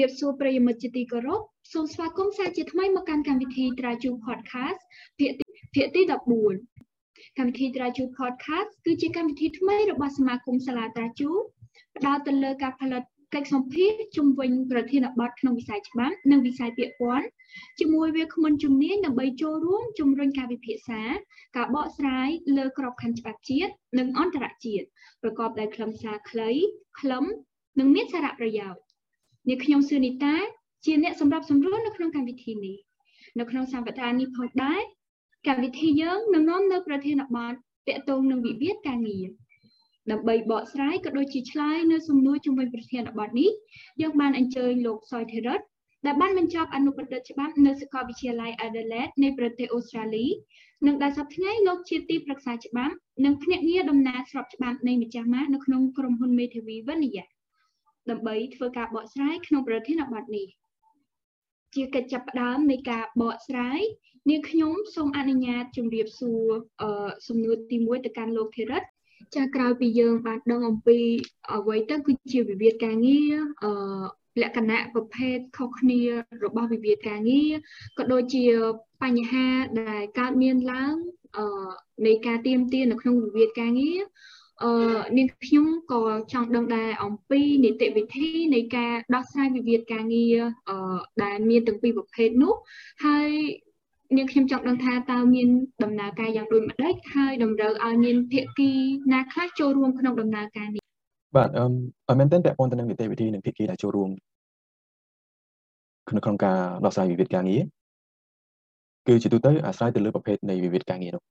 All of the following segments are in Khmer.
សូមជម្រាបសួរប្រិយមិត្តជាទីគោរពសូមស្វាគមន៍សាជាថ្មីមកកាន់កម្មវិធីត្រាជូ Podcast ភាគភាគទី14កម្មវិធីត្រាជូ Podcast គឺជាកម្មវិធីថ្មីរបស់សមាគមសាលាត្រាជូផ្ដោតទៅលើការផលិតកិច្ចសម្ភារជំវិញប្រធានបទក្នុងវិស័យច្បាប់និងវិស័យពាក្យពន្ធជាមួយវាគ្មិនជំនាញដើម្បីចូលរួមជំរុញការវិភាសាការបកស្រាយលើក្របខ័ណ្ឌច្បាប់ជាតិនិងអន្តរជាតិប្រកបដោយខ្លឹមសារខ្លីខ្លឹមនិងមានសារៈប្រយោជន៍ នាងខ្ញុំសឿនីតាជាអ្នកសម្របសម្រួលនៅក្នុងកម្មវិធីនេះនៅក្នុងសប្តាហ៍នេះផងដែរកម្មវិធីយើងនឹងនាំនៅប្រធានបទតាក់ទងនឹងវិវាទការងារដើម្បីបកស្រាយក៏ដូចជាឆ្លើយនៅសំណួរជំវិញប្រធានបទនេះយើងបានអញ្ជើញលោកសុយធីរិតដែលបានបញ្ចប់អនុបណ្ឌិតច្បាប់នៅសាកលវិទ្យាល័យ Adelaide នៃប្រទេសអូស្ត្រាលីនិងដែលសប្តាហ៍ថ្ងៃលោកជាទីប្រឹក្សាច្បាប់និងភ្នាក់ងារដំណើរស្របច្បាប់នៃម្ចាស់ម៉ាកនៅក្នុងក្រុមហ៊ុនមេធាវីវិនិយា ដើម្បីធ្វើការបកស្រាយក្នុងប្រធានបទនេះជាកិច្ចចាប់ផ្ដើមនៃការបកស្រាយនាងខ្ញុំសូមអនុញ្ញាតជម្រាបសួរអឺសំណួរទី1ទៅកាន់លោកធីរិតចាក្រោយពីយើងបានដឹងអំពីអ្វីទៅគឺជាវិវាទការងារអឺលក្ខណៈប្រភេទខុសគ្នារបស់វិវាទការងារក៏ដូចជាបញ្ហាដែលកើតមានឡើងអឺនៃការទៀមទានៅក្នុងវិវាទការងារ អឺនាងខ្ញុំក៏ចង់ដឹងដែរអំពីនីតិវិធីនៃការដោះស្រាយវិវាទការងារអឺដែលមានទាំងពីរប្រភេទនោះហើយនាងខ្ញុំចង់ដឹងថាតើមានដំណើរការយ៉ាងដូចម្ដេចហើយតម្រូវឲ្យមានភាគីណាខ្លះចូលរួមក្នុងដំណើរការនេះបាទអឺមែនទែនពាក់ព័ន្ធទៅនឹងនីតិវិធីនិងភាគីដែលចូលរួមក្នុងការដោះស្រាយវិវាទការងារគឺជាទូទៅអាស្រ័យទៅលើប្រភេទនៃវិវាទការងារនោះ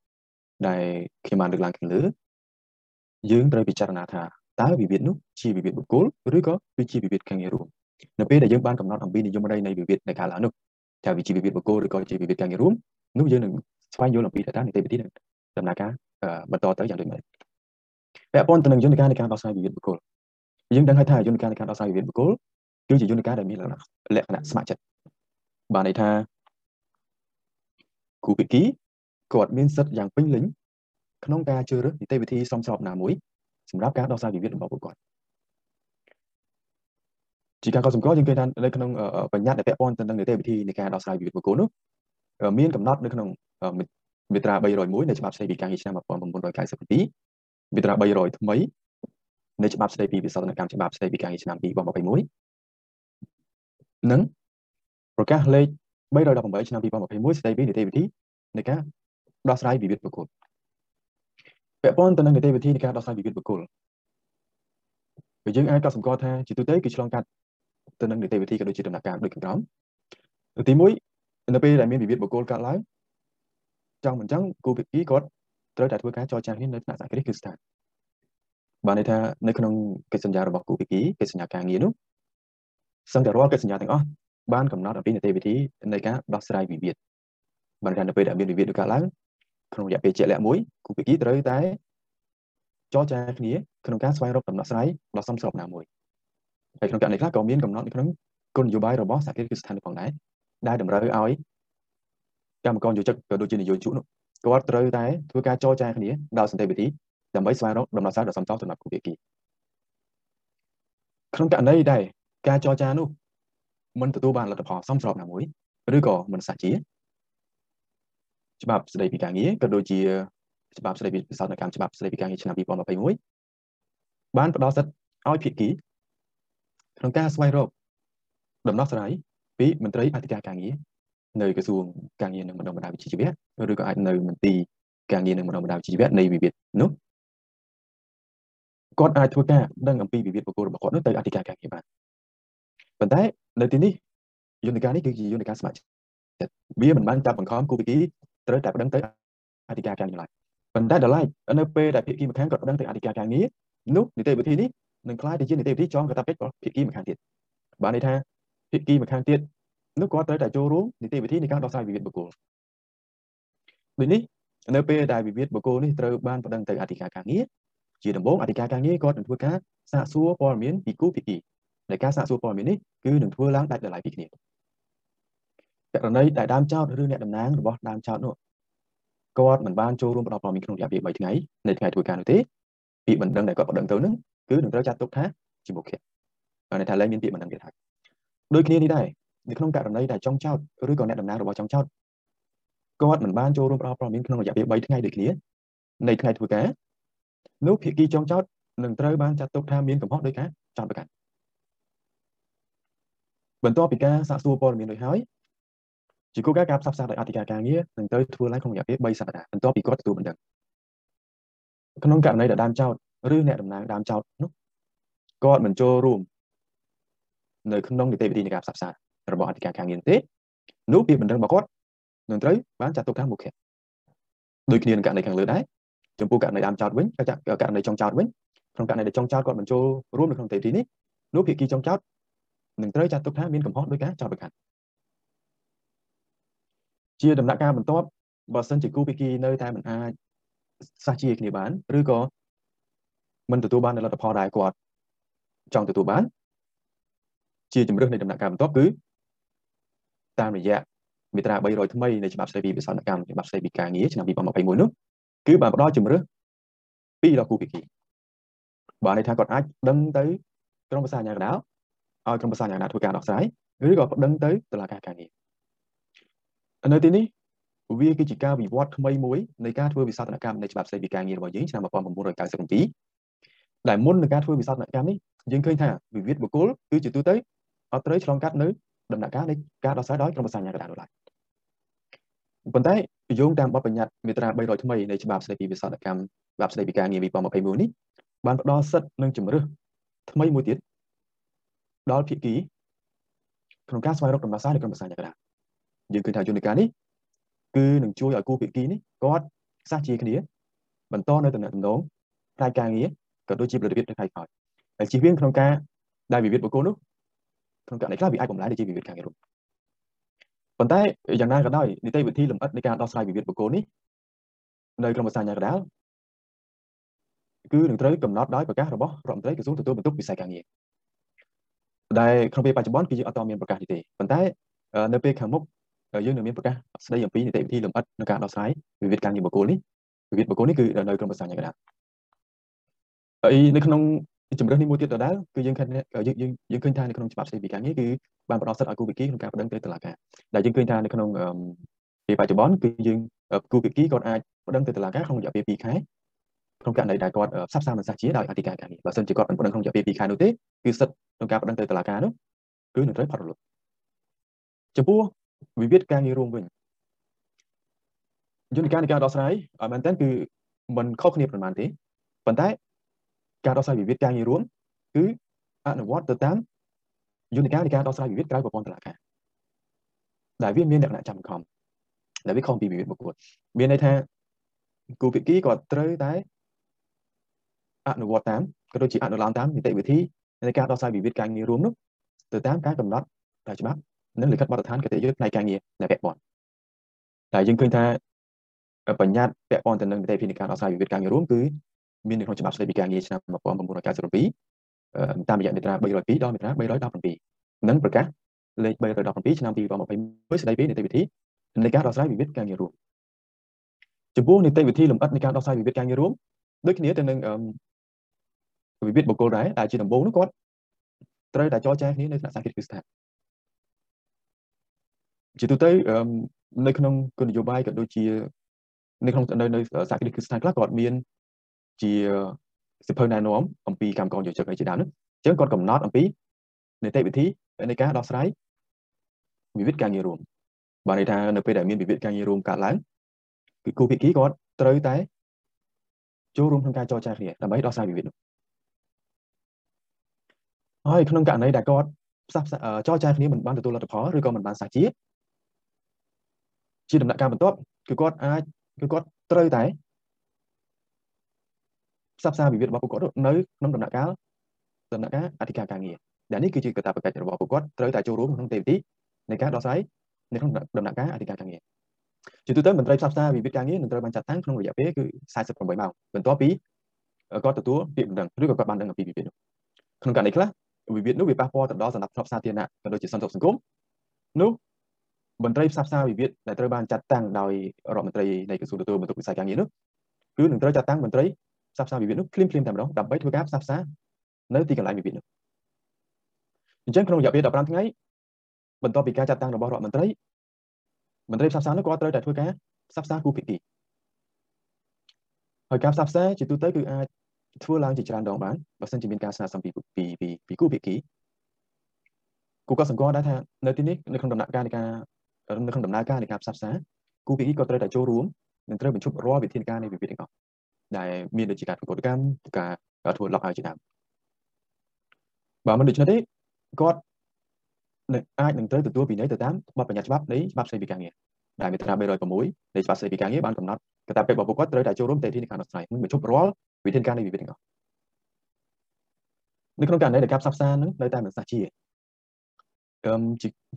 ដែលខ្ញុំបានលើកឡើងខាងលើ យើងត្រូវពិចារណាថាតើវិវាទនោះជាវិវាទបុគ្គលឬក៏វាជាវិវាទការងាររួមនៅពេលដែលយើងបានកំណត់អំពីនិយមន័យនៃវិវាទដែលកើតឡើងនោះថាវាជាវិវាទបុគ្គលឬក៏ជាវិវាទការងាររួមនោះយើងនឹងស្វែងយល់អំពីតើនីតិវិធីនឹងដំណើរការបន្តទៅយ៉ាងដូចម្តេចពាក់ព័ន្ធទៅនឹងយន្តការនៃការដោះស្រាយវិវាទបុគ្គលយើងដឹងហើយថាយន្តការនៃការដោះស្រាយវិវាទបុគ្គលគឺជាយន្តការដែលមានលក្ខណៈស្ម័គ្រចិត្តបានន័យថាគូភាគីគាត់មានសិទ្ធិយ៉ាងពេញលេញ ក្នុងការជ្រើសរើសនីតិវិធីសមស្របណាមួយសម្រាប់ការដោះស្រាយវិវាទរបស់ពួកគាត់ជាការកត់សម្គាល់យើងឃើញថានៅក្នុងបញ្ញត្តិដែលពាក់ព័ន្ធទៅនឹងនីតិវិធីនៃការដោះស្រាយវិវាទបុគ្គលនោះមានកំណត់នៅក្នុងមាត្រា301នៃច្បាប់ស្តីពីការងារឆ្នាំ1997មាត្រា300ថ្មីនៃច្បាប់ស្តីពីវិសោធនកម្មច្បាប់ស្តីពីការងារឆ្នាំ2021និងប្រកាសលេខ318ឆ្នាំ2021ស្តីពីនីតិវិធីនៃការដោះស្រាយវិវាទបុគ្គល ពាក់ព័ន្ធទៅនឹងនីតិវិធីនៃការដោះស្រាយវិវាទបុគ្គលគឺយើងអាចកត់សម្គាល់ថាជាទូទៅគឺឆ្លងកាត់ទៅនឹងនីតិវិធីក៏ដូចជាដំណាក់កាលដូចខាងក្រោមទី1នៅពេលដែលមានវិវាទបុគ្គលកើតឡើងចង់មិនចង់គូភាគីគាត់ត្រូវតែធ្វើការចរចាគ្នានៅថ្នាក់សហគ្រាសគឺស្ថានបានន័យថានៅក្នុងកិច្ចសន្យារបស់គូភាគីកិច្ចសញ្ញាការងារនោះសឹងតែរាល់កិច្ចសញ្ញាទាំងអស់បានកំណត់អំពីនីតិវិធីនៃការដោះស្រាយវិវាទបានថានៅពេលដែលមានវិវាទកើតឡើង ក្នុងរយៈពេលជាក់លាក់មួយគូភាគីត្រូវតែចរចាគ្នាក្នុងការស្វែងរកដំណោះស្រាយដ៏សមស្របណាមួយហើយក្នុងករណីខ្លះក៏មានកំណត់នៅក្នុងគោលនយោបាយរបស់សហគ្រាសគឺស្ថានផងដែរដែលតម្រូវឲ្យកម្មករយោជិកក៏ដូចជានយោជកនោះគាត់ត្រូវតែធ្វើការចរចាគ្នាដោយសន្តិវិធីដើម្បីស្វែងរកដំណោះស្រាយដ៏សមស្របសម្រាប់គូភាគីក្នុងករណីដែលការចរចានោះមិនទទួលបានលទ្ធផលសមស្របណាមួយឬក៏មិនស័ក្តិជា ច្បាប់ស្តីពីការងារក៏ដូចជាច្បាប់ស្តីពីសោតនកម្មច្បាប់ស្តីពីការងារឆ្នាំ2021បានផ្ដល់សិទ្ធិឲ្យភាគីក្នុងការស្វែងរកដំណោះស្រាយពីមន្ត្រីអធិការការងារនៅក្រសួងការងារនិងបណ្ដុំបណ្ដាលវិជ្ជាជីវៈឬក៏អាចនៅមន្ទីរការងារនិងបណ្ដុំបណ្ដាលវិជ្ជាជីវៈនៃវិវាទនោះគាត់អាចធ្វើការដឹងអំពីវិវាទបុគ្គលរបស់គាត់នោះទៅអធិការការងារបានប៉ុន្តែនៅទីនេះយន្តការនេះគឺជាយន្តការស្ម័គ្រចិត្តវាមិនបានចាប់បង្ខំគូវិគី ត្រូវតែប្តឹងទៅអធិការការងារឡើយប៉ុន្តែដល់ឡែកនៅពេលដែលភាគីម្ខាងគាត់ប្តឹងទៅអធិការការងារនោះនីតិវិធីនេះនឹងក្លាយទៅជានីតិវិធីចងកាតព្វកិច្ចរបស់ភាគីម្ខាងទៀតបានន័យថាភាគីម្ខាងទៀតនោះគាត់ត្រូវតែចូលរួមនីតិវិធីនៃការដោះស្រាយវិវាទបុគ្គលដូចនេះនៅពេលដែលវិវាទបុគ្គលនេះត្រូវបានប្តឹងទៅអធិការការងារជាដំបូងអធិការការងារគាត់នឹងធ្វើការសាកសួរព័ត៌មានពីគូភាគីដែលការសាកសួរព័ត៌មាននេះគឺនឹងធ្វើឡើងដាច់ដោយឡែកពីគ្នា ករណីដែលដើមចោតឬអ្នកតំណាងរបស់ដើមចោតនោះគាត់មិនបានចូលរួមផ្ដល់ព័ត៌មានក្នុងរយៈពេល3ថ្ងៃនៃថ្ងៃធ្វើការនោះទេពាក្យបណ្ដឹងដែលគាត់បណ្ដឹងទៅនឹងគឺនឹងត្រូវចាត់ទុកថាជាមុខងារបានន័យថាលែងមានពាក្យបណ្ដឹងទៀតហើយដូចគ្នានេះដែរនៅក្នុងករណីដែលចុងចោតឬក៏អ្នកតំណាងរបស់ចុងចោតគាត់មិនបានចូលរួមផ្ដល់ព័ត៌មានក្នុងរយៈពេល3ថ្ងៃដូចគ្នានៃថ្ងៃធ្វើការនោះភាគីចុងចោតនឹងត្រូវបានចាត់ទុកថាមានកំហុសដោយការចោទប្រកាន់បន្ទាប់ពីការសាកសួរព័ត៌មានដូចហើយ ជាគោលការណ៍ការផ្សព្វផ្សាយដោយអធិការការងារនឹងត្រូវធ្វើឡើងក្នុងរយៈពេល3សប្តាហ៍បន្ទាប់ពីគាត់ទទួលបណ្ដឹងក្នុងករណីដែលដើមចោតឬអ្នកតំណាងដើមចោតនោះគាត់មិនចូលរួមនៅក្នុងនីតិវិធីនៃការផ្សព្វផ្សាយរបស់អធិការការងារទេនោះពាក្យបណ្ដឹងរបស់គាត់នឹងត្រូវបានចាត់ទុកថាមុខៈដូចគ្នានឹងករណីខាងលើដែរចំពោះករណីដើមចោតវិញករណីចុងចោតវិញក្នុងករណីដែលចុងចោតគាត់មិនចូលរួមនៅក្នុងនីតិវិធីនេះនោះភាគីចុងចោតនឹងត្រូវចាត់ទុកថាមានកំហុសដោយការចោទប្រកាន់ ជាដំណាក់កាលបន្ទាប់បើសិនជាគូភាគីនៅតែមិនអាចសាជាគ្នាបានឬក៏មិនទទួលបានលទ្ធផលដែលគាត់ចង់ទទួលបានជាជំរឿននៃដំណាក់កាលបន្ទាប់គឺតាមរយៈមាត្រា300ថ្មីនៃច្បាប់ស្តីពីវិសោធនកម្មច្បាប់ស្តីពីការងារឆ្នាំ2021នោះគឺបានផ្ដល់ជំរឿនពីដល់គូភាគីបានន័យថាគាត់អាចដឹងទៅក្រុមប្រឹក្សាអាជ្ញាកណ្ដាលឲ្យក្រុមប្រឹក្សាអាជ្ញាកណ្ដាលធ្វើការដោះស្រាយឬក៏ប្តឹងទៅតុលាការការងារ នៅទីនេះវាគឺជាការវិវត្តថ្មីមួយនៃការធ្វើវិសោធនកម្មនៃច្បាប់ស្តីពីការងាររបស់យើងឆ្នាំ1997ដែលមុននឹងការធ្វើវិសោធនកម្មនេះយើងឃើញថាវិវាទបុគ្គលគឺជាទូទៅអត់ត្រូវឆ្លងកាត់នៅដំណាក់កាលនៃការដោះស្រាយដោយក្រុមប្រឹក្សាអាជ្ញាកណ្ដាលនោះឡើយប៉ុន្តែយោងតាមបទបញ្ញត្តិមាត្រា300ថ្មីនៃច្បាប់ស្តីពីវិសោធនកម្មច្បាប់ស្តីពីការងារ2021នេះបានផ្ដល់សិទ្ធិនិងជំរឿសថ្មីមួយទៀតដល់ភាគីក្នុងការស្វែងរកដំណោះស្រាយនៃក្រុមប្រឹក្សាអាជ្ញាកណ្ដាល យើងឃើញថាយន្តការនេះគឺនឹងជួយឲ្យគូភាគីនេះគាត់ខ្សះជាគ្នាបន្តនៅតំណែងតំណងផ្នែកការងារក៏ដូចជាប្រតិបត្តិនៅផ្នែកក្រោយហើយជៀសវាងក្នុងការដែលវិវាទបុគ្គលនោះក្នុងករណីខ្លះវាអាចបំលែងទៅជាវិវាទការងាររួមប៉ុន្តែយ៉ាងណាក៏ដោយនីតិវិធីលម្អិតនៃការដោះស្រាយវិវាទបុគ្គលនេះនៅក្រមប្រសាញ្ញាកដាលគឺនឹងត្រូវកំណត់ដោយប្រកាសរបស់រដ្ឋមន្ត្រីក្រសួងទទួលបន្ទុកវិស័យការងារដែលក្នុងពេលបច្ចុប្បន្នគឺយើងអត់តមានប្រកាសនេះទេប៉ុន្តែនៅពេលខាងមុខ យើងនឹងមានប្រកាសស្ដីអំពីនីតិវិធីលម្អិតនៃការដោះស្រាយវិវាទការងារបុគ្គលនេះវិវាទបុគ្គលនេះគឺនៅក្រមប្រសាញ្ញាកដាលហើយនៅក្នុងជំរឿននេះមួយទៀតដដែលគឺយើងឃើញយើងយើងយើងឃើញថានៅក្នុងច្បាប់ស្តីពីការងារគឺបានផ្ដល់សិទ្ធិឲ្យគូភាគីក្នុងការប្តឹងទៅតុលាការដែលយើងឃើញថានៅក្នុងពេលបច្ចុប្បន្នគឺយើងគូភាគីគាត់អាចប្តឹងទៅតុលាការក្នុងរយៈពេល2ខែក្នុងករណីដែលគាត់ផ្សព្វផ្សាយមិនសាជាដោយអធិការការងារបើសិនជាគាត់មិនប្តឹងក្នុងរយៈពេល2ខែនោះទេគឺសិទ្ធិក្នុងការប្តឹងទៅតុលាការនោះគឺនឹងត្រូវផាត់រលត់ចំពោះ វិវាទការងាររួមវិញយន្តការនៃការដោះស្រាយឲ្យមែនតើគឺមិនខុសគ្នាប្រហែលទេប៉ុន្តែការដោះស្រាយវិវាទការងាររួមគឺអនុវត្តទៅតាមយន្តការនៃការដោះស្រាយវិវាទក្រៅប្រព័ន្ធតុលាការដែលវាមានលក្ខណៈចាំខំដែលវាខុសពីវិវាទបុគ្គលមានន័យថាគូភាគីគាត់ត្រូវតែអនុវត្តតាមក៏ដូចជាអនុលោមតាមនីតិវិធីនៃការដោះស្រាយវិវាទការងាររួមនោះទៅតាមការកំណត់តាមច្បាប់ និងលិខិតបទដ្ឋានគតិយុត្តផ្នែកការងារដែលពាក់ព័ន្ធតែយើងឃើញថាបញ្ញត្តិពាក់ព័ន្ធទៅនឹងនីតិវិធីនៃការដោះស្រាយវិវាទការងាររួមគឺមាននៅក្នុងច្បាប់ស្តីពីការងារឆ្នាំ1997តាមរយៈមាត្រា302ដល់មាត្រា317និងប្រកាសលេខ317ឆ្នាំ2021ស្តីពីនីតិវិធីនៃការដោះស្រាយវិវាទការងាររួមចំពោះនីតិវិធីលម្អិតនៃការដោះស្រាយវិវាទការងាររួមដូចគ្នាទៅនឹងវិវាទបុគ្គលដែរដែលជាដំបូងនោះគាត់ត្រូវតែចរចាគ្នានៅថ្នាក់សាធារណស្ថានជា ទូទៅនៅក្នុងគោលនយោបាយក៏ដូចជា នៅក្នុងនៅនៅសាធារណស្ថានខ្លះគាត់មាន ជាសិភៅណែនាំអំពីកម្មករយោជិកអីជាដើមនោះអញ្ចឹងគាត់កំណត់អំពីនីតិវិធីនៃការដោះស្រាយវិវាទការងាររួមបានន័យថានៅពេលដែលមានវិវាទការងាររួមកើតឡើងគឺគូភាគីគាត់ត្រូវតែចូលរួមក្នុងការចរចាគ្នាដើម្បីដោះស្រាយវិវាទនោះហើយក្នុងករណីដែលគាត់ផ្សះចរចាគ្នាមិនបានទទួលលទ្ធផលឬក៏មិនបានសាជា ជាដំណាក់កាលបន្ទាប់គឺគាត់អាចគឺគាត់ត្រូវតែផ្សះផ្សាវិវាទរបស់ពួកគាត់នៅក្នុងដំណាក់កាលដំណាក់កាលអធិការការងារដែលនេះគឺជាកាតព្វកិច្ចរបស់ពួកគាត់ត្រូវតែចូលរួមក្នុងទេវទីនៃការដោះស្រាយនៅក្នុងដំណាក់កាលអធិការការងារជាទូទៅមន្ត្រីផ្សះផ្សាវិវាទការងារនឹងត្រូវបានចាត់តាំងក្នុងរយៈពេលគឺ48ម៉ោងបន្ទាប់ពីគាត់ទទួលពាក្យបណ្ដឹងឬក៏គាត់បានដឹងអំពីវិវាទនោះក្នុងករណីខ្លះវិវាទនោះវាប៉ះពាល់ទៅដល់សន្តិភាពសាធារណៈក៏ដូចជាសន្តិសុខសង្គមនោះ មន្ត្រីផ្សះផ្សាវិវាទដែលត្រូវបានចាត់តាំងដោយរដ្ឋមន្ត្រីនៃក្រសួងទទួលបន្ទុកវិស័យការងារនោះគឺនឹងត្រូវចាត់តាំងមន្ត្រីផ្សះផ្សាវិវាទនោះភ្លាមភ្លាមតែម្ដងដើម្បីធ្វើការផ្សះផ្សានៅទីកន្លែងវិវាទនោះអញ្ចឹងក្នុងរយៈពេល15ថ្ងៃបន្ទាប់ពីការចាត់តាំងរបស់រដ្ឋមន្ត្រីមន្ត្រីផ្សព្វផ្សាយនោះគាត់ត្រូវតែធ្វើការផ្សព្វផ្សាយគូភាគីហើយការផ្សព្វផ្សាយជាទូទៅគឺអាចធ្វើឡើងជាច្រើនដងបានបើសិនជាមានការស្នើសុំពីពីពីពីគូភាគីគូក៏សង្កត់ដែរថានៅទីនេះនៅក្នុងដំណាក់កាលនៃការ នៅក្នុងដំណើរការនៃការផ្សព្វផ្សាយគូភាគីក៏ត្រូវតែចូលរួមនិងត្រូវបញ្ឈប់រាល់វិធានការនៃវិវាទទាំងអស់ដែលមានដូចជាការប្រកួតកម្មការធ្វើឡុកឲ្យជាដើមបើមិនដូច្នេះទេគាត់នឹងអាចនឹងត្រូវទទួលពីនៃទៅតាមបទបញ្ញត្តិច្បាប់នៃច្បាប់ស្តីពីការងារដែលមាត្រា306នៃច្បាប់ស្តីពីការងារបានកំណត់កាតព្វកិច្ចរបស់ពួកគាត់ត្រូវតែចូលរួមទៅទីនៃការដោះស្រាយមិនបញ្ឈប់រាល់វិធានការនៃវិវាទទាំងអស់នៅក្នុងករណីដែលការផ្សព្វផ្សាយនឹងនៅតែមិនសះជា អឹម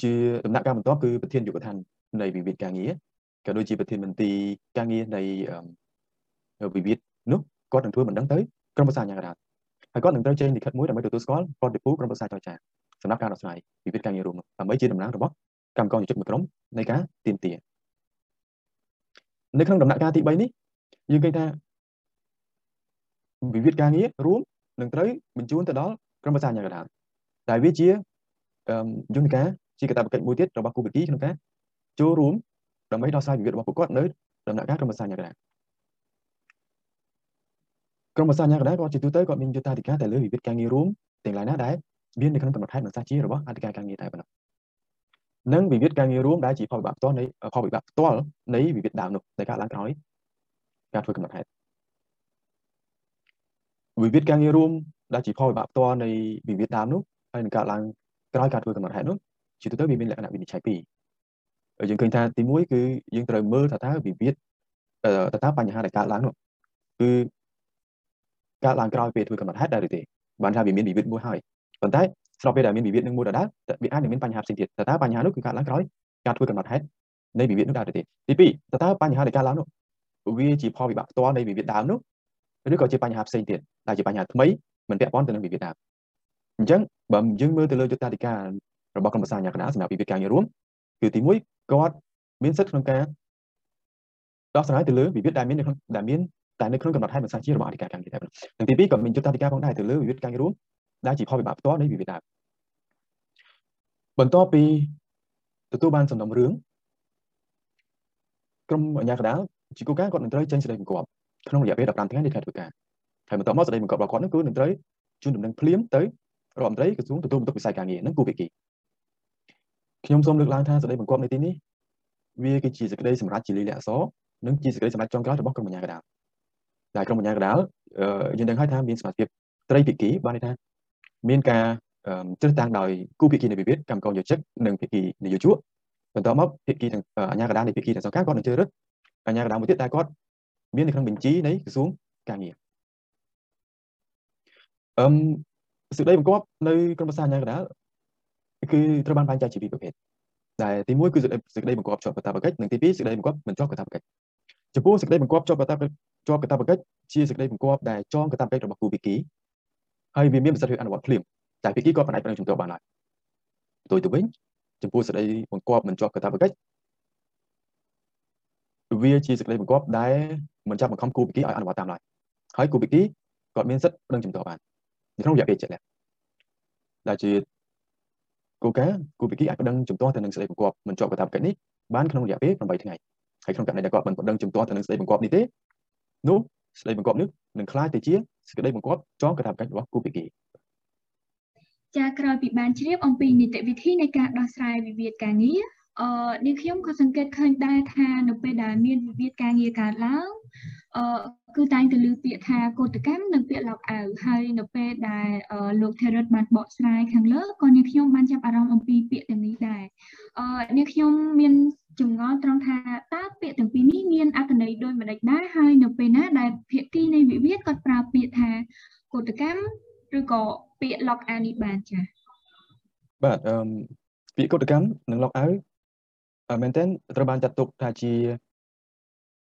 ជាដំណាក់កាលបន្ទាប់គឺប្រធានយុគឋាននៃវិវាទការងារក៏ដូចជាប្រធានមន្ត្រីការងារនៃវិវាទនោះគាត់នឹងធ្វើបណ្ដឹងទៅក្រុមប្រឹក្សាអាជ្ញាកណ្ដាលហើយគាត់នឹងត្រូវចេញលិខិតមួយដើម្បីទទួលស្គាល់ប៉ុនទីពូក្រុមប្រឹក្សាចរចាសម្រាប់ការដោះស្រាយវិវាទការងាររួមដើម្បីជាតំណាងរបស់កម្មករនិយោជិតមួយក្រុមនៃការទៀមទានៅក្នុងដំណាក់កាលទី3នេះយើងឃើញថាវិវាទការងាររួមនឹងត្រូវបញ្ជូនទៅដល់ក្រុមប្រឹក្សាអាជ្ញាកណ្ដាលដែលវាជា យន្តការជាកាតព្វកិច្ចមួយទៀតរបស់គូភាគីក្នុងការចូលរួមដើម្បីដោះស្រាយវិវាទរបស់ពួកគាត់នៅដំណាក់កាលក្រុមប្រឹក្សាអាជ្ញាកណ្ដាលក្រុមប្រឹក្សាអាជ្ញាកណ្ដាលគាត់ជាទូទៅគាត់មានយុត្តាធិការតែលើវិវាទការងាររួមទាំងឡាយណាដែលមាននៅក្នុងកំណត់ហេតុនិងសាជារបស់អធិការការងារតែប៉ុណ្ណោះនិងវិវាទការងាររួមដែលជាផលវិបាកផ្ទាល់នៃផលវិបាកផ្ទាល់នៃវិវាទដើមនោះដែលកើតឡើងក្រោយការធ្វើកំណត់ហេតុវិវាទការងាររួមដែលជាផលវិបាកផ្ទាល់នៃវិវាទដើមនោះហើយនឹងកើតឡើង ក្រោយការធ្វើកំណត់ហេតុនោះជាទូទៅវាមានលក្ខណៈវិនិច្ឆ័យពីរយើងឃើញថាទី1គឺយើងត្រូវមើលថាតើវិវាទតើតើបញ្ហាដែលកើតឡើងនោះគឺកើតឡើងក្រោយពេលធ្វើកំណត់ហេតុដែរឬទេបានថាវាមានវិវាទមួយហើយប៉ុន្តែស្របពេលដែលមានវិវាទនឹងមួយដដែលវាអាចនឹងមានបញ្ហាផ្សេងទៀតតើតើបញ្ហានោះគឺកើតឡើងក្រោយការធ្វើកំណត់ហេតុនៃវិវាទនោះដែរឬទេទី2តើតើបញ្ហាដែលកើតឡើងនោះវាជាផលវិបាកផ្ទាល់នៃវិវាទដើមនោះឬក៏ជាបញ្ហាផ្សេងទៀតដែលជាបញ្ហាថ្មីមិនពាក់ព័ន្ធទៅនឹងវិវាទដើមអញ្ចឹង បើយើងមើលទៅលើយុត្តាធិការរបស់ក្រុមប្រឹក្សាអាជ្ញាកណ្ដាលសម្រាប់វិវាទការងាររួមគឺទី1គាត់មានសិទ្ធិក្នុងការដោះស្រាយទៅលើវិវាទដែលមាននៅក្នុងដែលមានតែនៅក្នុងកំណត់ហេតុមិនសាជារបស់អធិការការងារតែប៉ុណ្ណោះនិងទី2ក៏មានយុត្តាធិការផងដែរទៅលើវិវាទការងាររួមដែលជាផលវិបាកផ្ទាល់នៃវិវាទដើមបន្ទាប់ពីទទួលបានសំណុំរឿងក្រុមអាជ្ញាកណ្ដាលជាគូការគាត់នឹងត្រូវចេញសេចក្តីបង្គាប់ក្នុងរយៈពេល15ថ្ងៃនៃខែធ្វើការហើយបន្ទាប់មកសេចក្តីបង្គាប់របស់គាត់នោះគឺនឹងត្រូវជូនដំណឹងភ្លាមទៅ រដ្ឋមន្ត្រីក្រសួងទទួលបន្ទុកវិស័យការងារនិងគូភាគីខ្ញុំសូមលើកឡើងថាសេចក្តីបង្គាប់នៅទីនេះវាគឺជាសេចក្តីសម្រាប់ជាលិលាអក្សរនិងជាសេចក្តីសម្រាប់ចុងក្រោយរបស់ក្រុមអាជ្ញាកណ្ដាលដែលក្រុមអាជ្ញាកណ្ដាលយើងដឹងហើយថាមានសមាជិកត្រីភាគីបានន័យថាមានការជ្រើសតាំងដោយគូភាគីនៃវិវាទកម្មករយោជិកនិងភាគីនយោជកបន្តមកភាគីទាំងអាជ្ញាកណ្ដាលនៃភាគីទាំងសងការគាត់នឹងជ្រើសរើសអាជ្ញាកណ្ដាលមួយទៀតដែលគាត់មាននៅក្នុងបញ្ជីនៃក្រសួងការងារអឹម សេចក្តីបង្គាប់នៅក្រុមប្រឹក្សាអាជ្ញាកណ្ដាលគឺត្រូវបានបែងចែកជាពីរប្រភេទដែលទី1គឺសេចក្តីបង្គាប់ជាប់កាតព្វកិច្ចនិងទី2សេចក្តីបង្គាប់មិនជាប់កាតព្វកិច្ចចំពោះសេចក្តីបង្គាប់ជាប់កាតព្វកិច្ចជាប់កាតព្វកិច្ចជាសេចក្តីបង្គាប់ដែលចងកាតព្វកិច្ចរបស់គូភាគីហើយវាមានប្រសិទ្ធភាពអនុវត្តភ្លាមតែភាគីក៏ផ្នែកប្រឹងជំទាស់បានដែរផ្ទុយទៅវិញចំពោះសេចក្តីបង្គាប់មិនជាប់កាតព្វកិច្ចវាជាសេចក្តីបង្គាប់ដែលមិនចាប់បង្ខំគូភាគីឲ្យអនុវត្តតាមឡើយហើយគូភាគីគាត់មានសិទ្ធិប្រឹងជំទាស់បាននៅ ក្នុងរយៈពេលជាក់លាក់ដែលជាគោលការណ៍គូភាគីអាចប្តឹងជំទាស់ទៅនឹងសេចក្តីបង្គាប់មិនជាប់កាតព្វកិច្ចនេះបានក្នុងរយៈពេល8ថ្ងៃហើយក្នុងករណីដែលគាត់មិនប្តឹងជំទាស់ទៅនឹងសេចក្តីបង្គាប់នេះទេនោះសេចក្តីបង្គាប់នេះនឹងคล้ายទៅជាសេចក្តីបង្គាប់ចងកាតព្វកិច្ចរបស់គូភាគីចាក្រោយពីបានជ្រាបអំពីនីតិវិធីនៃការដោះស្រាយវិវាទការងារ អឺនាងខ្ញុំក៏សង្កេតឃើញដែរថានៅពេលដែលមានវិវាទការងារកើតឡើងអឺគឺតែងតែលើពាក្យថាកោតកម្មនិងពាក្យឡោកអាវហើយនៅពេលដែលលោកធេរិតបានបកស្រាយខាងលើក៏នាងខ្ញុំបានចាប់អារម្មណ៍អំពីពាក្យទាំងនេះដែរអឺនាងខ្ញុំមានចម្ងល់ត្រង់ថាតើពាក្យទាំងពីរនេះមានអត្ថន័យដូចម្ដេចដែរហើយនៅពេលណាដែលភាគីនៃវិវាទគាត់ប្រើពាក្យថាកោតកម្មឬក៏ពាក្យ lock out នេះបានចា៎បាទអឺពាក្យកោតកម្មនិង lock out មែនទែនត្រូវបានចាត់ទុកថាជា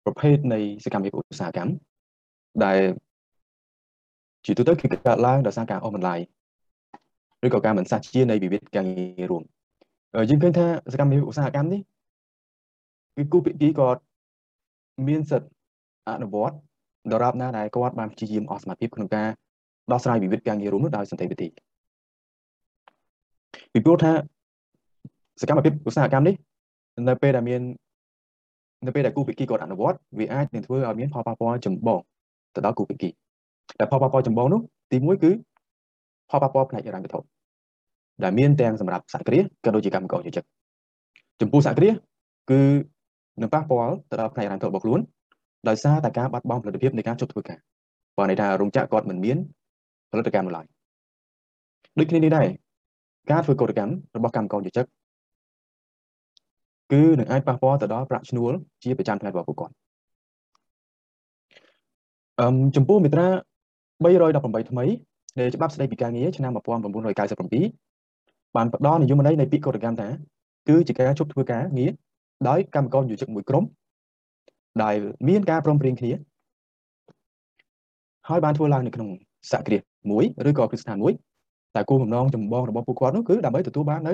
ប្រភេទនៃសកម្មភាពឧស្សាហកម្មដែលជាទូទៅគឺកើតឡើងដោយសារការអស់បន្លាយឬក៏ការមិនសះជានៃវិវាទការងាររួមយើងឃើញថាសកម្មភាពឧស្សាហកម្មនេះគឺគូភាគីគាត់មានសិទ្ធិអនុវត្តដរាបណាដែលគាត់បានព្យាយាមអស់សមត្ថភាពក្នុងការដោះស្រាយវិវាទការងាររួមនោះដោយសន្តិវិធីពីព្រោះថាសកម្មភាពឧស្សាហកម្មនេះ នៅពេលដែលមាននៅពេលដែលគូភាគីគាត់អនុវត្តវាអាចនឹងធ្វើឲ្យមានផលប៉ះពាល់ចម្បងទៅដល់គូភាគីតែផលប៉ះពាល់ចម្បងនោះទីមួយគឺផលប៉ះពាល់ផ្នែកហិរញ្ញវត្ថុដែលមានទាំងសម្រាប់សហគ្រាសក៏ដូចជាកម្មករយោជិកចំពោះសហគ្រាសគឺនឹងប៉ះពាល់ទៅដល់ផ្នែកហិរញ្ញវត្ថុរបស់ខ្លួនដោយសារតែការបាត់បង់ផលិតភាពនៃការជប់ធ្វើការបើន័យថារោងចក្រគាត់មិនមានផលិតកម្មនៅឡើយដូចគ្នានេះដែរការធ្វើកោតកម្មរបស់កម្មករយោជិក គឺនឹងអាចប៉ះពាល់ទៅដល់ប្រាក់ឈ្នួលជាប្រចាំថ្ងៃរបស់ពួកគាត់អឹមចំពោះមាត្រា318ថ្មីនៃច្បាប់ស្តីពីការងារឆ្នាំ1997បានផ្ដល់និយមន័យនៃពាក្យកោតកម្មថាគឺជាការជប់ធ្វើការងារដោយកម្មករយោជិកមួយក្រុមដែលមានការព្រមព្រៀងគ្នាហើយបានធ្វើឡើងនៅក្នុងសហគ្រាសមួយឬក៏គ្រឹះស្ថានមួយតែគោលបំណងចម្បងរបស់ពួកគាត់នោះគឺដើម្បីទទួលបាននៅ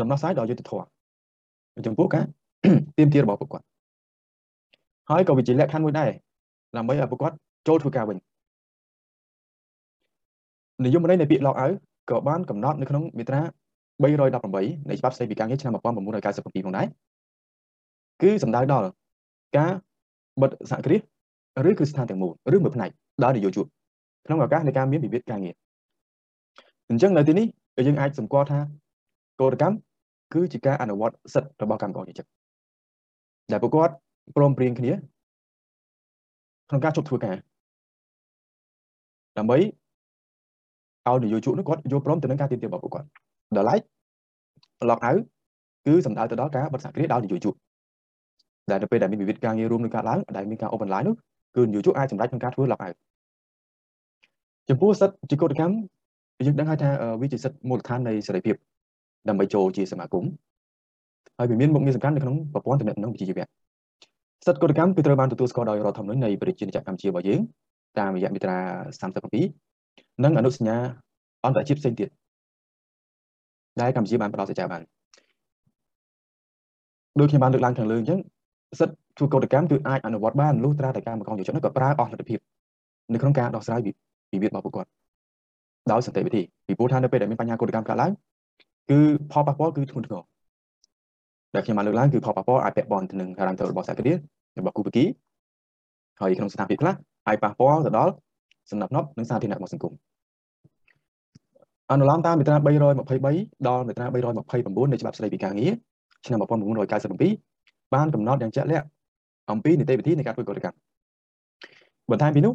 ដំណោះស្រាយដល់យុត្តិធម៌ ចំពោះការទៀមទារបស់ពួកគាត់ហើយក៏វាជាលក្ខខណ្ឌមួយដែរដើម្បីឲ្យពួកគាត់ចូលធ្វើការវិញនិយមន័យនៃពាក្យ lock out ក៏បានកំណត់នៅក្នុងមាត្រា318នៃច្បាប់ស្តីពីការងារឆ្នាំ1997ផងដែរគឺសំដៅដល់ការបិទសហគ្រាសឬគ្រឹះស្ថានទាំងមូលឬមួយផ្នែកដល់នយោជកក្នុងឱកាសនៃការមានវិវាទការងារអញ្ចឹងនៅទីនេះយើងអាចសម្គាល់ថាកោតកម្ម គឺជាការអនុវត្តសិទ្ធិរបស់កម្មករនិយោជិតដែលពួកគាត់ព្រមព្រៀងគ្នាក្នុងការជប់ធ្វើការដើម្បីឲ្យនយោជកនោះគាត់យល់ព្រមទៅនឹងការទាមទាររបស់ពួកគាត់ដល់ឡែក lock out គឺសំដៅទៅដល់ការបិទសហគ្រាសដល់នយោជកដែលនៅពេលដែលមានវិវាទការងាររួមនឹងកើតឡើងដែលមានការ open line នោះគឺនយោជកអាចសម្រេចក្នុងការធ្វើ lock out ចំពោះសិទ្ធិជាកោតកម្មយើងដឹងហើយថាវាជាសិទ្ធិមូលដ្ឋាននៃសេរីភាព ដើម្បីចូលជាសមាគមហើយវាមានមុខងារសំខាន់នៅក្នុងប្រព័ន្ធទំនាក់ទំនងវិជ្ជាជីវៈសិទ្ធិកោតកម្មគឺត្រូវបានទទួលស្គាល់ដោយរដ្ឋធម្មនុញ្ញនៃប្រជាជាតិកម្ពុជារបស់យើងតាមរយៈមាត្រា37និងអនុសញ្ញាអន្តរជាតិផ្សេងទៀតដែលកម្ពុជាបានផ្ដល់សេចក្ដីបានដូចខ្ញុំបានលើកឡើងខាងលើអញ្ចឹងសិទ្ធិធ្វើកោតកម្មគឺអាចអនុវត្តបានលុះត្រាតែការមកកងយុជនក៏ប្រើអស់លទ្ធភាពនៅក្នុងការដោះស្រាយវិវាទរបស់ពួកគាត់ដោយសន្តិវិធីពីព្រោះថានៅពេលដែលមានបញ្ហាកោតកម្មកើតឡើង គឺផលប៉ះពាល់គឺធ្ងន់ធ្ងរដែលខ្ញុំបានលើកឡើងគឺផលប៉ះពាល់អាចពាក់ព័ន្ធទៅនឹងហិរញ្ញវត្ថុរបស់សហគ្រាសរបស់គូបគីហើយក្នុងស្ថានភាពខ្លះអាចប៉ះពាល់ទៅដល់សំណាប់នប់និងសាធារណៈរបស់សង្គមអនុលោមតាមមាត្រា323ដល់មាត្រា329នៃច្បាប់ស្តីពីការងារឆ្នាំ1997បានកំណត់យ៉ាងជាក់លាក់អំពីនីតិវិធីនៃការធ្វើកោតកម្មបន្ថែមពីនោះ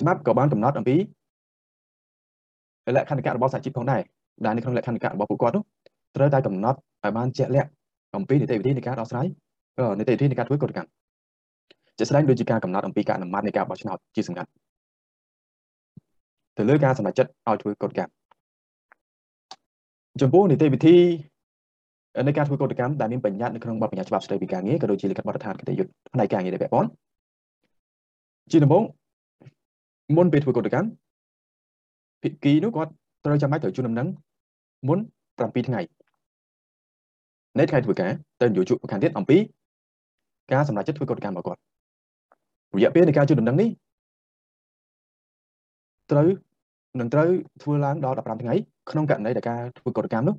ច្បាប់ក៏បានកំណត់អំពីលក្ខន្តិកៈរបស់សហជីពផងដែរ ដែលនៅក្នុងលក្ខន្តិកៈរបស់ពួកគាត់នោះត្រូវតែកំណត់ឲ្យបានជាក់លាក់អំពីនីតិវិធីនៃការដោះស្រាយនីតិវិធីនៃការធ្វើកោតកម្មជាស្ដែងដូចជាការកំណត់អំពីការអនុម័តនៃការបោះឆ្នោតជាសម្ងាត់ទៅលើការសម្រេចចិត្តឲ្យធ្វើកោតកម្មចំពោះនីតិវិធីនៃការធ្វើកោតកម្មដែលមានបញ្ញត្តិនៅក្នុងបទបញ្ញត្តិច្បាប់ស្តីពីការងារក៏ដូចជាលិខិតបទដ្ឋានគតិយុត្តផ្នែកការងារដែលពាក់ព័ន្ធជាដំបូងមុនពេលធ្វើកោតកម្មភិក្ខីនោះគាត់ ត្រូវចាំបាច់ត្រូវជូនដំណឹងមុន7ថ្ងៃនៃថ្ងៃធ្វើការទៅនយោជកខាងទៀតអំពីការសម្រេចចិត្តធ្វើកោតកម្មរបស់គាត់រយៈពេលនៃការជូនដំណឹងនេះត្រូវនឹងត្រូវធ្វើឡើងដល់15ថ្ងៃក្នុងករណីដែលការធ្វើកោតកម្មនោះ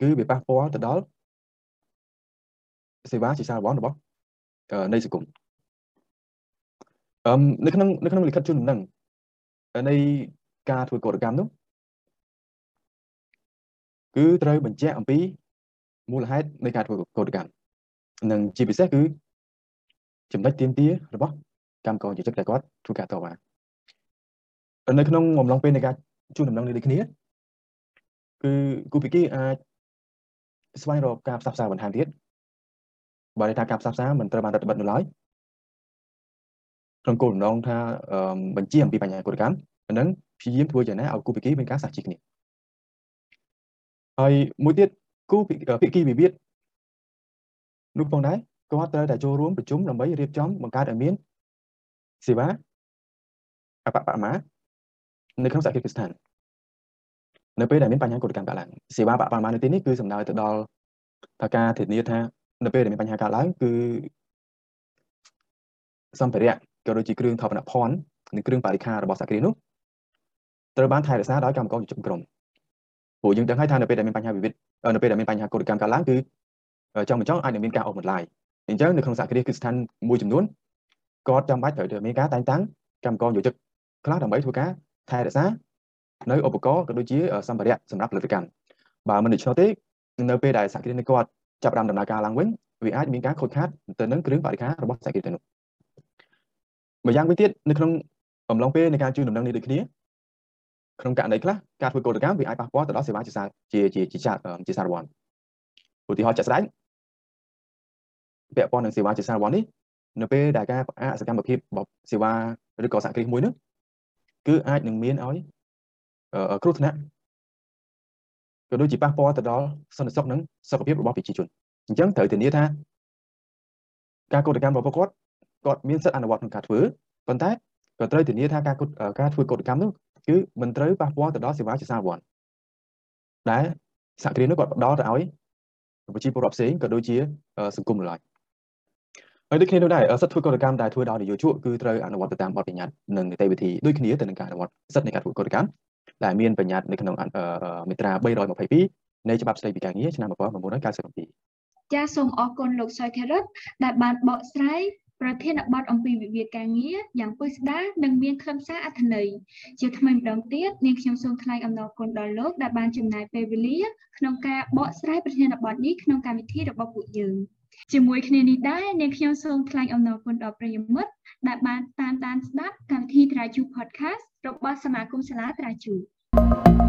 គឺវាប៉ះពាល់ទៅដល់សេវាជាសារវ័នរបស់នៃសង្គមអឹមនៅក្នុងនៅក្នុងលិខិតជូនដំណឹងនៃការធ្វើកោតកម្មនោះ គឺត្រូវបញ្ជាក់អំពីមូលហេតុនៃការធ្វើកោតកម្មនិងជាពិសេសគឺចំណុចទៀមទារបស់កម្មករយោជិកដែលគាត់ធ្វើការតវ៉ានៅក្នុងអំឡុងពេលនៃការជួនដំណឹងនេះដូចគ្នាគឺគូភិគីអាចស្វែងរកការផ្សះផ្សាបន្ថែមទៀតបើន័យថាការផ្សះផ្សាមិនត្រូវបានរដ្ឋបិទនៅឡើយក្នុងគោលបំណងថាបញ្ជាអំពីបញ្ហាកុលកម្មនឹងព្យាយាមធ្វើយ៉ាងណាឲ្យគូភិគីមានការសាជីគ្នា ហើយមួយទៀតគូភិគីវិវាទនោះផងដែរគាត់ត្រូវតែចូលរួមប្រជុំដើម្បីរៀបចំបង្កើតឲ្យមានសេវាអបបមានៅក្នុងសហគមន៍ស្ថាននៅពេលដែលមានបញ្ហាកុលកម្មកើតឡើងសេវាបបមានៅទីនេះគឺសំដៅទៅដល់ថាការធានាថានៅពេលដែលមានបញ្ហាកើតឡើងគឺសម្ភារៈក៏ដូចជាគ្រឿងថបនភ័ណ្ឌនិងគ្រឿងបរិខារបស់សហគ្រាសនោះត្រូវបានថែរក្សាដោយកម្មករជំនុំក្រុម ព្រោះយើងដឹងហើយថានៅពេលដែលមានបញ្ហាវិវាទនៅពេលដែលមានបញ្ហាកោតកម្មកើតឡើងគឺចង់មិនចង់អាចនឹងមានការអស់បន្លាយអញ្ចឹងនៅក្នុងសហគ្រាសគឺស្ថានមួយចំនួនគាត់ចាំបាច់ត្រូវតែមានការតែងតាំងកម្មករយោជិកខ្លះដើម្បីធ្វើការថែរក្សានៅឧបករណ៍ក៏ដូចជាសម្ភារៈសម្រាប់ផលិតកម្មបើមិនដូច្នោះទេនៅពេលដែលសហគ្រាសនេះគាត់ចាប់ផ្ដើមដំណើរការឡើងវិញវាអាចមានការខូចខាតទៅនឹងគ្រឿងបរិការរបស់សហគ្រាសទៅនោះម្យ៉ាងវិញទៀតនៅក្នុងអំឡុងពេលនៃការជួយដំណឹងនេះដូចគ្នា ក្នុងករណីខ្លះការធ្វើកោតកម្មវាអាចប៉ះពាល់ទៅដល់សេវាជាសាជាជាជាជាសារវ័នឧទាហរណ៍ជាក់ស្ដែងពាក់ព័ន្ធនឹងសេវាជាសារវ័ននេះនៅពេលដែលការផ្អាកសកម្មភាពរបស់សេវាឬក៏សហគ្រាសមួយនោះគឺអាចនឹងមានឲ្យគ្រោះថ្នាក់ក៏ដូចជាប៉ះពាល់ទៅដល់សន្តិសុខនិងសុខភាពរបស់ប្រជាជនអញ្ចឹងត្រូវធានាថាការកោតកម្មរបស់គាត់គាត់មានសិទ្ធិអនុវត្តក្នុងការធ្វើប៉ុន្តែក៏ត្រូវធានាថាការការធ្វើកោតកម្មនោះ គឺមិនត្រូវប៉ះពាល់ទៅដល់សេវាជាសាវ័នដែលសហគ្រាសនោះគាត់ផ្ដល់ទៅឲ្យប្រជាពលរដ្ឋផ្សេងក៏ដូចជាសង្គមឡើយហើយដូចគ្នានោះដែរសិទ្ធិធ្វើកតកម្មដែលធ្វើដោយនយោជកគឺត្រូវអនុវត្តទៅតាមបទបញ្ញត្តិនិងនីតិវិធីដូចគ្នាទៅនឹងការអនុវត្តសិទ្ធិនៃការធ្វើកតកម្មដែលមានបញ្ញត្តិនៅក្នុងមាត្រា322នៃច្បាប់ស្តីពីការងារឆ្នាំ1997ចាសសូមអរគុណលោកសុយខេរិតដែលបានបកស្រាយ ប្រធានបទអំពីវិវាទការងារយ៉ាងពិស្ដារនិងមានខ្លឹមសារអត្ថន័យជាថ្មីម្ដងទៀតនាងខ្ញុំសូមថ្លែងអំណរគុណដល់លោកដែលបានចំណាយពេលវេលាក្នុងការបកស្រាយប្រធានបទនេះក្នុងកម្មវិធីរបស់ពួកយើងជាមួយគ្នានេះដែរនាងខ្ញុំសូមថ្លែងអំណរគុណដល់ប្រិយមិត្តដែលបានតាមដានស្ដាប់កម្មវិធី Traju Podcast របស់សមាគមសាលា Traju thank you